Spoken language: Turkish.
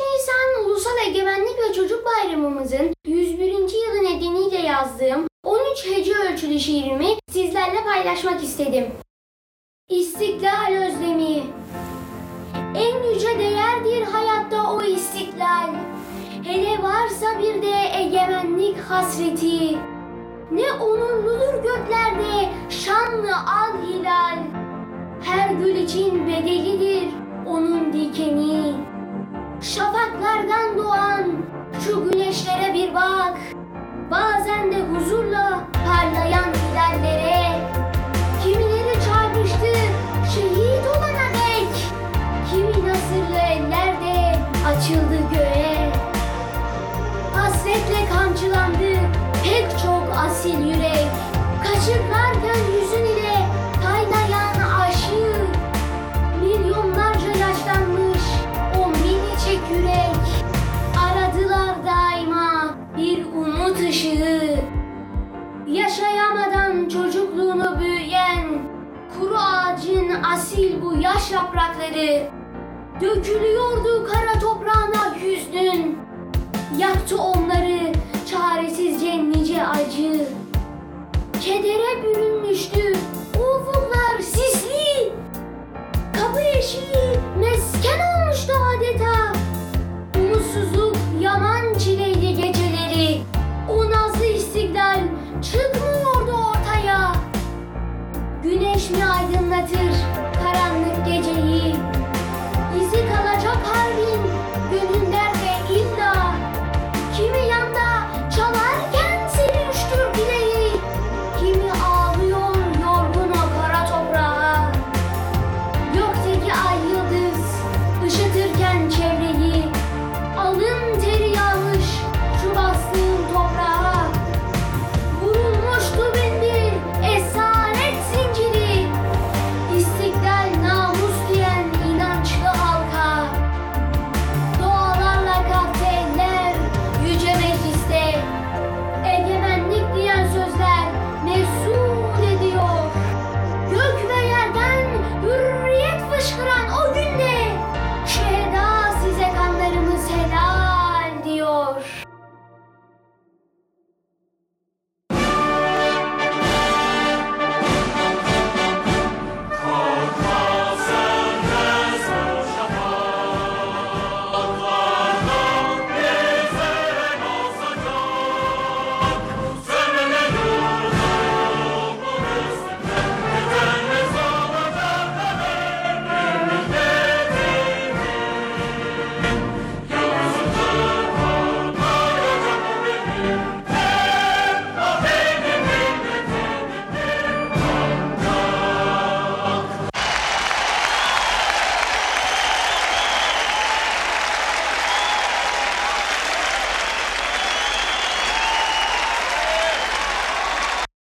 Nisan Ulusal Egemenlik ve Çocuk Bayramımızın 101. yılı nedeniyle yazdığım 13 hece ölçülü şiirimi sizlerle paylaşmak istedim. İstiklal özlemi En yüce değerdir hayatta o istiklal. Hele varsa bir de egemenlik hasreti. Ne onurludur göklerde şanlı al hilal. Her gül için bedelidir şu güneşlere bir bak. Bazen de huzurla parlayan hilallere. Kimileri çarpıştı şehit olana dek. Kimi nasırlı ellerde açıldı asil bu yaş yaprakları dökülüyordu kara toprağına hüznün. Yaktı onları çaresizce nice acı. Kedere bürünmüştü ufuklar sisli. Kapı eşiği mesken olmuştu adeta. Umutsuzluk yaman çileyli geceleri. O nazlı istiklal çıkmıyordu ortaya. Güneş mi aydınlatır молодежь.